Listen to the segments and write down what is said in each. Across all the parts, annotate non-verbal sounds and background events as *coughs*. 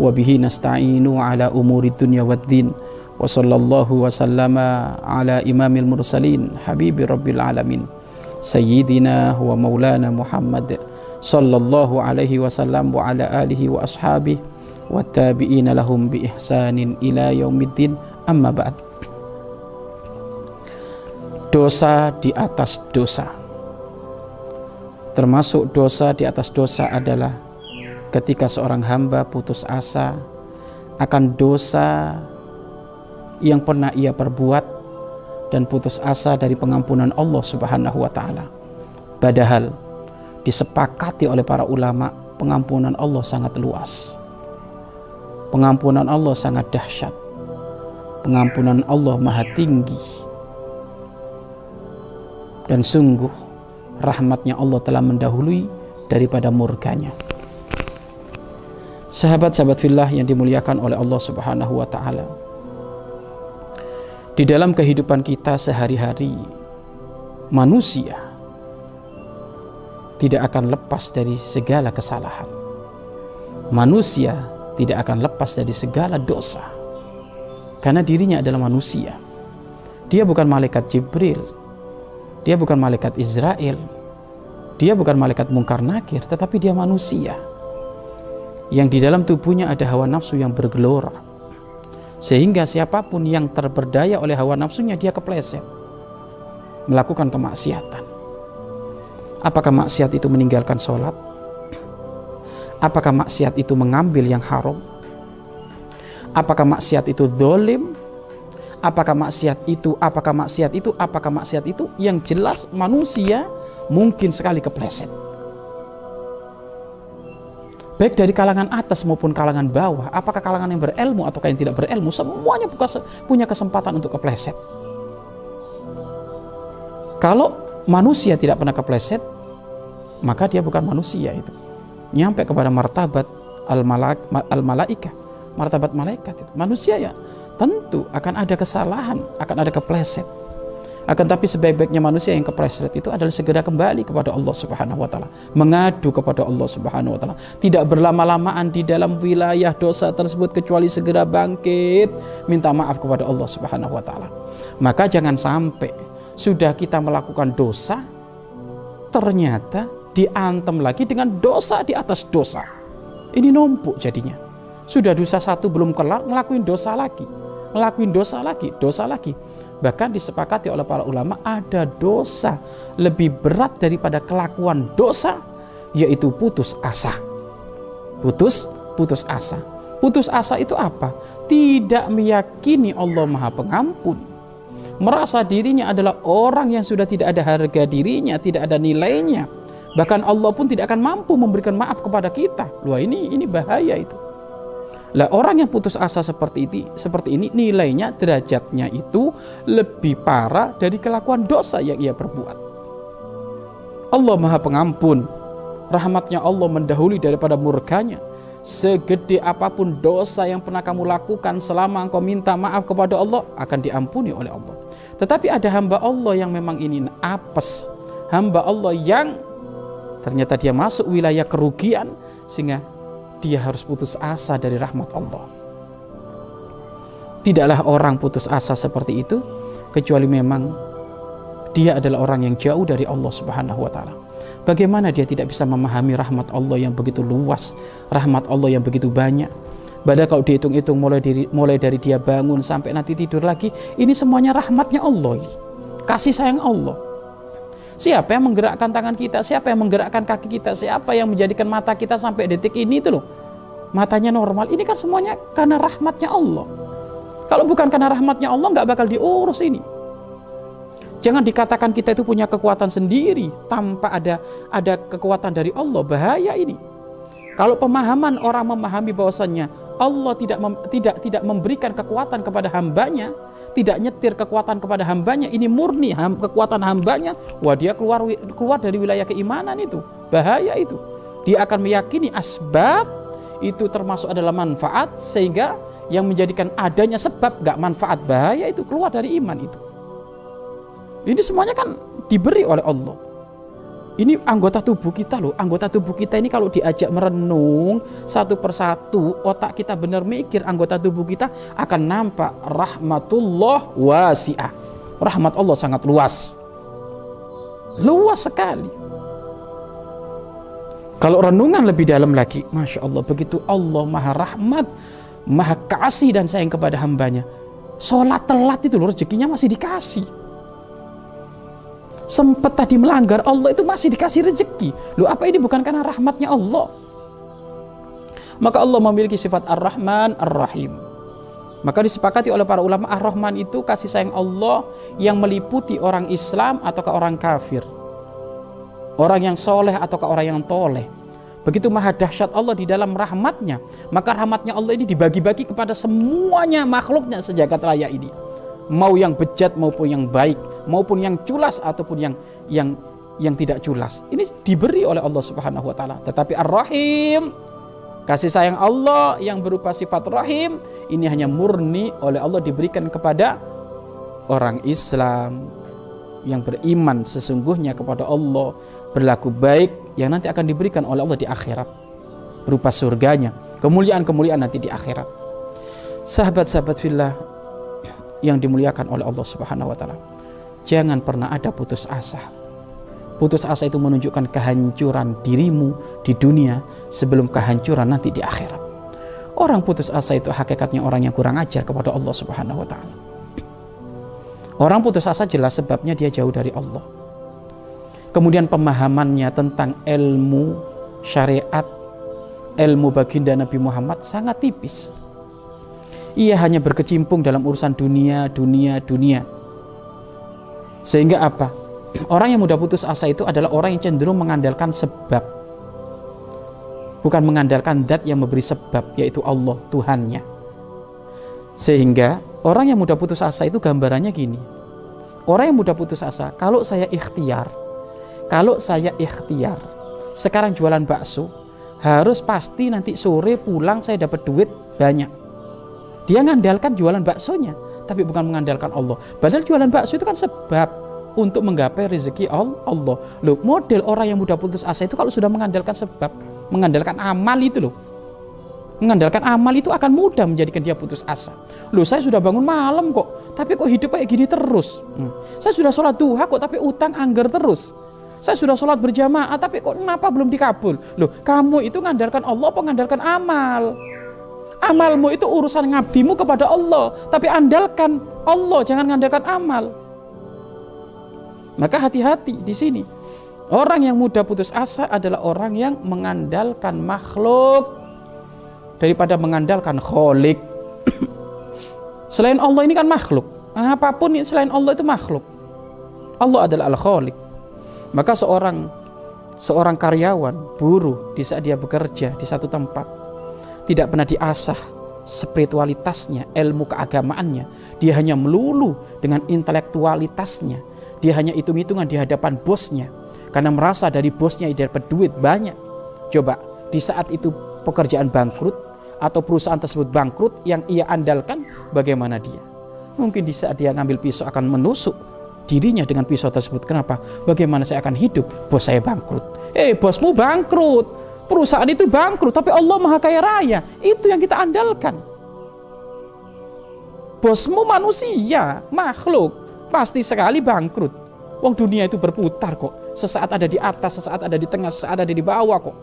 Wad din. Wa sallallahu wa sallama ala imamil mursalin. Habibi rabbil alamin. Sayyidina wa maulana Muhammad sallallahu alaihi wasallam wa ala alihi wa ashabihi wa tabi'ina lahum bi ihsanin ila yaumiddin amma ba'd dosa di atas dosa termasuk dosa di atas dosa adalah ketika seorang hamba putus asa akan dosa yang pernah ia perbuat dan putus asa dari pengampunan Allah Subhanahu wa taala. Padahal disepakati oleh para ulama pengampunan Allah sangat luas. Pengampunan Allah sangat dahsyat. Pengampunan Allah maha tinggi. Dan sungguh rahmatnya Allah telah mendahului daripada murkanya. Sahabat-sahabat fillah yang dimuliakan oleh Allah Subhanahu wa taala. Di dalam kehidupan kita sehari-hari manusia tidak akan lepas dari segala kesalahan. Manusia tidak akan lepas dari segala dosa. Karena dirinya adalah manusia. Dia bukan malaikat Jibril. Dia bukan malaikat Israel. Dia bukan malaikat mungkar nakir, tetapi dia manusia. Yang di dalam tubuhnya ada hawa nafsu yang bergelora. Sehingga siapa pun yang terberdaya oleh hawa nafsunya dia kepleset. Melakukan kemaksiatan. Apakah maksiat itu meninggalkan sholat? Apakah maksiat itu mengambil yang haram? Apakah maksiat itu dolim? Apakah maksiat itu, apakah maksiat itu, apakah maksiat itu? Yang jelas manusia mungkin sekali kepleset. Baik dari kalangan atas maupun kalangan bawah, apakah kalangan yang berilmu atau yang tidak berilmu, semuanya punya kesempatan untuk kepleset. Kalau manusia tidak pernah kepleset, maka dia bukan manusia itu. Nyampe kepada martabat al-malaika, martabat malaikat itu. Manusia ya tentu akan ada kesalahan, akan ada kepleset. Akan tapi sebaik-baiknya manusia yang kepleset itu adalah segera kembali kepada Allah Subhanahu wa taala, mengadu kepada Allah Subhanahu wa taala. Tidak berlama-lamaan di dalam wilayah dosa tersebut kecuali segera bangkit minta maaf kepada Allah Subhanahu wa taala. Maka jangan sampai sudah kita melakukan dosa ternyata diantem lagi dengan dosa di atas dosa. Ini numpuk jadinya. Sudah dosa satu belum kelar, ngelakuin dosa lagi. Ngelakuin dosa lagi, dosa lagi Bahkan disepakati oleh para ulama ada dosa lebih berat daripada kelakuan dosa yaitu putus asa. Putus putus asa. Putus asa itu apa? Tidak meyakini Allah Maha Pengampun. Merasa dirinya adalah orang yang sudah tidak ada harga dirinya, tidak ada nilainya. Bahkan Allah pun tidak akan mampu memberikan maaf kepada kita. Wah ini ini bahaya itu. Lah orang yang putus asa seperti ini, seperti ini nilainya derajatnya itu lebih parah dari kelakuan dosa yang ia perbuat. Allah Maha Pengampun. Rahmatnya Allah mendahului daripada murkanya. Segede apa pun dosa yang pernah kamu lakukan selama engkau minta maaf kepada Allah akan diampuni oleh Allah. Tetapi ada hamba Allah yang memang ini apes. Hamba Allah yang ternyata dia masuk wilayah kerugian sehingga dia harus putus asa dari rahmat Allah. Tidaklah orang putus asa seperti itu kecuali memang dia adalah orang yang jauh dari Allah Subhanahu wa taala. Bagaimana dia tidak bisa memahami rahmat Allah yang begitu luas, rahmat Allah yang begitu banyak. Padahal kalau dihitung-hitung mulai dari mulai dari dia bangun sampai nanti tidur lagi, ini semuanya rahmatnya Allah. Kasih sayang Allah. Siapa yang menggerakkan tangan kita? Siapa yang menggerakkan kaki kita? Siapa yang menjadikan mata kita sampai detik ini itu loh? Matanya normal. Ini kan semuanya karena rahmatnya Allah. Kalau bukan karena rahmatnya Allah nggak bakal diurus ini. Jangan dikatakan kita itu punya kekuatan sendiri tanpa ada ada kekuatan dari Allah. Bahaya ini. Kalau pemahaman orang memahami bahwasannya Allah tidak mem, tidak tidak memberikan kekuatan kepada hambanya, tidak nyetir kekuatan kepada hambanya, ini murni ham, kekuatan hambanya, wah dia keluar keluar dari wilayah keimanan itu, bahaya itu. Dia akan meyakini asbab itu termasuk adalah manfaat sehingga yang menjadikan adanya sebab gak manfaat bahaya itu keluar dari iman itu. Ini semuanya kan diberi oleh Allah. Ini anggota tubuh kita loh. Anggota tubuh kita ini kalau diajak merenung satu persatu, otak kita benar mikir anggota tubuh kita akan nampak rahmatullah wasi'ah. Rahmat Allah sangat luas. Luas sekali. Kalau renungan lebih dalam lagi, Masya Allah, begitu Allah maha rahmat, maha kasih dan sayang kepada hambanya. Sholat telat itu loh, rezekinya masih dikasih sempat tadi melanggar Allah itu masih dikasih rezeki. Lu apa ini bukan karena rahmatnya Allah? Maka Allah memiliki sifat Ar-Rahman, Ar-Rahim. Maka disepakati oleh para ulama Ar-Rahman itu kasih sayang Allah yang meliputi orang Islam atau ke orang kafir. Orang yang soleh atau ke orang yang toleh. Begitu maha dahsyat Allah di dalam rahmatnya. Maka rahmatnya Allah ini dibagi-bagi kepada semuanya makhluknya sejagat raya ini. Mau yang bejat maupun yang baik maupun yang culas ataupun yang yang yang tidak culas. Ini diberi oleh Allah Subhanahu wa taala. Tetapi Ar-Rahim kasih sayang Allah yang berupa sifat rahim ini hanya murni oleh Allah diberikan kepada orang Islam yang beriman sesungguhnya kepada Allah, berlaku baik yang nanti akan diberikan oleh Allah di akhirat berupa surganya, kemuliaan-kemuliaan nanti di akhirat. Sahabat-sahabat fillah yang dimuliakan oleh Allah Subhanahu wa taala. Jangan pernah ada putus asa. Putus asa itu menunjukkan kehancuran dirimu di dunia sebelum kehancuran nanti di akhirat. Orang putus asa itu hakikatnya orang yang kurang ajar kepada Allah Subhanahu wa taala. Orang putus asa jelas sebabnya dia jauh dari Allah. Kemudian pemahamannya tentang ilmu syariat, ilmu baginda Nabi Muhammad sangat tipis. Ia hanya berkecimpung dalam urusan dunia, dunia, dunia sehingga apa? Orang yang mudah putus asa itu adalah orang yang cenderung mengandalkan sebab. Bukan mengandalkan dat yang memberi sebab, yaitu Allah, Tuhannya. Sehingga orang yang mudah putus asa itu gambarannya gini. Orang yang mudah putus asa, kalau saya ikhtiar, kalau saya ikhtiar, sekarang jualan bakso, harus pasti nanti sore pulang saya dapat duit banyak. Dia ngandalkan jualan baksonya, tapi bukan mengandalkan Allah. Padahal jualan bakso itu kan sebab untuk menggapai rezeki Allah. Loh, model orang yang mudah putus asa itu kalau sudah mengandalkan sebab, mengandalkan amal itu loh. Mengandalkan amal itu akan mudah menjadikan dia putus asa. Loh, saya sudah bangun malam kok, tapi kok hidup kayak gini terus. Hmm. Saya sudah sholat duha kok, tapi utang anggar terus. Saya sudah sholat berjamaah, tapi kok kenapa belum dikabul? Loh, kamu itu mengandalkan Allah apa mengandalkan amal? Amalmu itu urusan ngabdimu kepada Allah, tapi andalkan Allah, jangan mengandalkan amal. Maka hati-hati di sini. Orang yang mudah putus asa adalah orang yang mengandalkan makhluk daripada mengandalkan kholik. *coughs* selain Allah ini kan makhluk. Apa pun selain Allah itu makhluk. Allah adalah al-kholik. Maka seorang seorang karyawan, buruh di saat dia bekerja di satu tempat tidak pernah diasah spiritualitasnya, ilmu keagamaannya. Dia hanya melulu dengan intelektualitasnya. Dia hanya hitung-hitungan di hadapan bosnya. Karena merasa dari bosnya dapat duit banyak. Coba, di saat itu pekerjaan bangkrut atau perusahaan tersebut bangkrut yang ia andalkan, bagaimana dia? Mungkin di saat dia ngambil pisau akan menusuk dirinya dengan pisau tersebut. Kenapa? Bagaimana saya akan hidup? Bos saya bangkrut. Eh, bosmu bangkrut perusahaan itu bangkrut, tapi Allah Maha Kaya Raya. Itu yang kita andalkan. Bosmu manusia, makhluk, pasti sekali bangkrut. Wong dunia itu berputar kok. Sesaat ada di atas, sesaat ada di tengah, sesaat ada di bawah kok.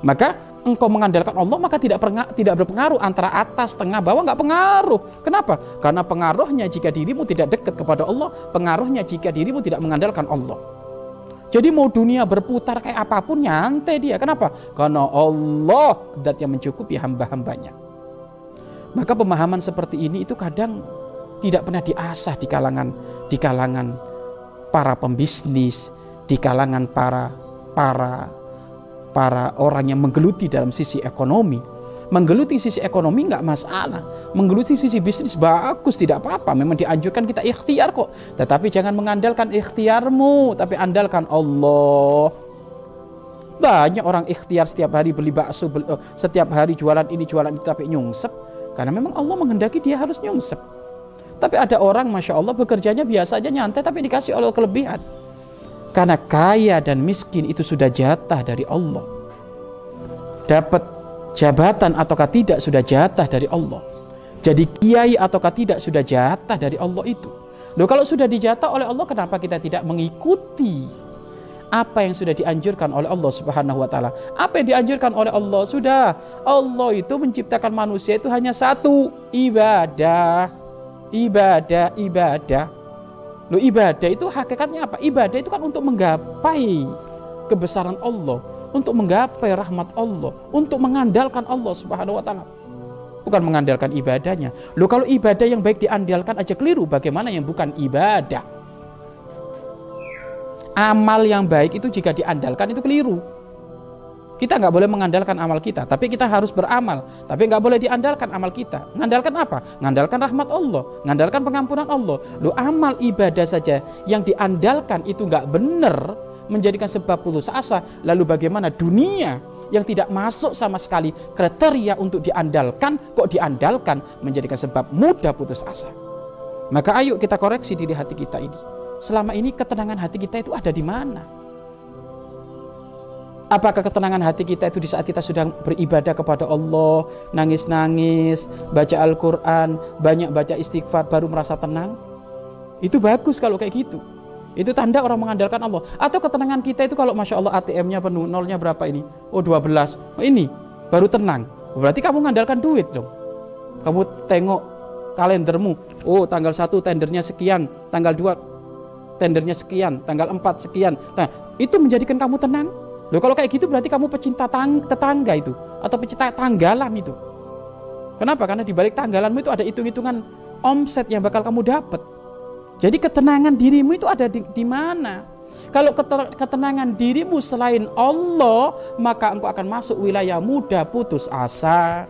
Maka engkau mengandalkan Allah maka tidak tidak berpengaruh antara atas, tengah, bawah nggak pengaruh. Kenapa? Karena pengaruhnya jika dirimu tidak dekat kepada Allah, pengaruhnya jika dirimu tidak mengandalkan Allah. Jadi mau dunia berputar kayak apa pun nyantai dia. Kenapa? Karena Allah dat yang mencukupi hamba-hambanya. Maka pemahaman seperti ini itu kadang tidak pernah diasah di kalangan di kalangan para pembisnis, di kalangan para para para orang yang menggeluti dalam sisi ekonomi. Menggeluti sisi ekonomi nggak masalah. Menggeluti sisi bisnis bagus, tidak apa-apa. Memang dianjurkan kita ikhtiar kok. Tetapi jangan mengandalkan ikhtiarmu, tapi andalkan Allah. Banyak orang ikhtiar setiap hari beli bakso, beli, oh, setiap hari jualan ini, jualan itu, tapi nyungsep. Karena memang Allah menghendaki dia harus nyungsep. Tapi ada orang, Masya Allah, bekerjanya biasa aja nyantai, tapi dikasih Allah kelebihan. Karena kaya dan miskin itu sudah jatah dari Allah. Dapat jabatan ataukah tidak sudah jatah dari Allah. Jadi kiai ataukah tidak sudah jatah dari Allah itu. Loh kalau sudah dijatah oleh Allah kenapa kita tidak mengikuti apa yang sudah dianjurkan oleh Allah Subhanahu wa taala? Apa yang dianjurkan oleh Allah? Sudah. Allah itu menciptakan manusia itu hanya satu, ibadah. Ibadah, ibadah. Loh ibadah itu hakikatnya apa? Ibadah itu kan untuk menggapai kebesaran Allah untuk menggapai rahmat Allah, untuk mengandalkan Allah Subhanahu wa taala. Bukan mengandalkan ibadahnya. Loh kalau ibadah yang baik diandalkan aja keliru, bagaimana yang bukan ibadah? Amal yang baik itu jika diandalkan itu keliru. Kita nggak boleh mengandalkan amal kita, tapi kita harus beramal. Tapi nggak boleh diandalkan amal kita. Mengandalkan apa? Mengandalkan rahmat Allah, mengandalkan pengampunan Allah. Lu amal ibadah saja yang diandalkan itu nggak benar, menjadikan sebab putus asa, lalu bagaimana dunia yang tidak masuk sama sekali kriteria untuk diandalkan, kok diandalkan menjadikan sebab mudah putus asa. Maka ayo kita koreksi diri hati kita ini. Selama ini ketenangan hati kita itu ada di mana? Apakah ketenangan hati kita itu di saat kita sudah beribadah kepada Allah, nangis-nangis, baca Al-Quran, banyak baca istighfar, baru merasa tenang? Itu bagus kalau kayak gitu. Itu tanda orang mengandalkan Allah. Atau ketenangan kita itu kalau Masya Allah ATM-nya penuh, nolnya berapa ini? Oh 12. Oh ini, baru tenang. Berarti kamu mengandalkan duit dong. Kamu tengok kalendermu. Oh tanggal 1 tendernya sekian, tanggal 2 tendernya sekian, tanggal 4 sekian. Nah itu menjadikan kamu tenang. Loh kalau kayak gitu berarti kamu pecinta tang tetangga itu. Atau pecinta tanggalan itu. Kenapa? Karena di balik tanggalanmu itu ada hitung-hitungan omset yang bakal kamu dapat. Jadi ketenangan dirimu itu ada di, di mana? Kalau ketenangan dirimu selain Allah, maka engkau akan masuk wilayah mudah putus asa.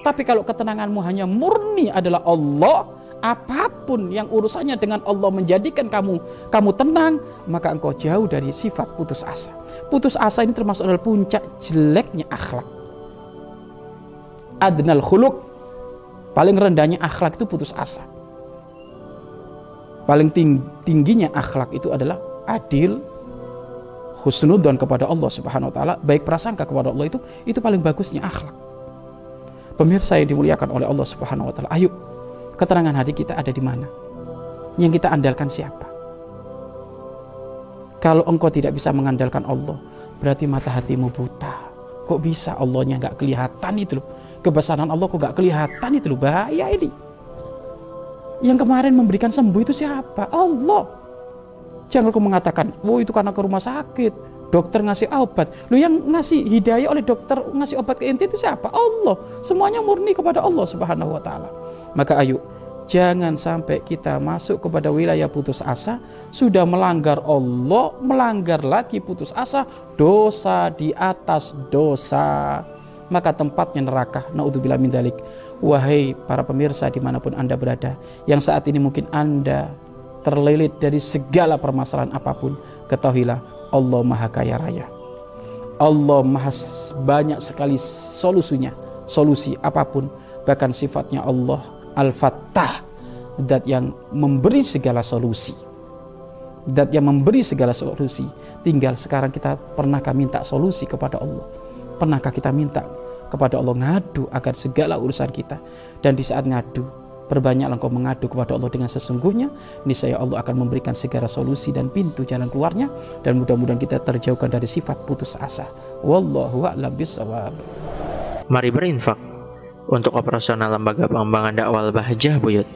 Tapi kalau ketenanganmu hanya murni adalah Allah, apa pun yang urusannya dengan Allah menjadikan kamu kamu tenang, maka engkau jauh dari sifat putus asa. Putus asa ini termasuk adalah puncak jeleknya akhlak. Adnal khuluk, paling rendahnya akhlak itu putus asa paling tingginya akhlak itu adalah adil husnudon kepada Allah Subhanahu wa taala, baik prasangka kepada Allah itu itu paling bagusnya akhlak. Pemirsa yang dimuliakan oleh Allah Subhanahu wa taala, ayo keterangan hati kita ada di mana? Yang kita andalkan siapa? Kalau engkau tidak bisa mengandalkan Allah, berarti mata hatimu buta. Kok bisa Allahnya nggak kelihatan itu loh? Kebesaran Allah kok nggak kelihatan itu loh? Bahaya ini. Yang kemarin memberikan sembuh itu siapa? Allah. Jangan kau mengatakan, oh itu karena ke rumah sakit, dokter ngasih obat. Lu yang ngasih hidayah oleh dokter ngasih obat ke inti itu siapa? Allah. Semuanya murni kepada Allah Subhanahu wa taala. Maka ayo jangan sampai kita masuk kepada wilayah putus asa, sudah melanggar Allah, melanggar lagi putus asa, dosa di atas dosa. Maka tempatnya neraka. Naudzubillah min dalik. Wahai para pemirsa di mana pun Anda berada, yang saat ini mungkin Anda terlilit dari segala permasalahan apa pun, ketahuilah Allah Maha Kaya Raya. Allah Maha banyak sekali solusinya, solusi apa pun, bahkan sifatnya Allah Al-Fattah, dat yang memberi segala solusi. Dat yang memberi segala solusi. Tinggal sekarang kita pernahkah minta solusi kepada Allah? Pernahkah kita minta kepada Allah ngadu agar segala urusan kita. Dan di saat ngadu perbanyaklah engkau mengadu kepada Allah dengan sesungguhnya niscaya Allah akan memberikan segala solusi dan pintu jalan keluarnya dan mudah-mudahan kita terjauhkan dari sifat putus asa. Wallahu a'lam bisawab mari berinfak untuk operasional lembaga pengembangan dakwah Bahjah Buyut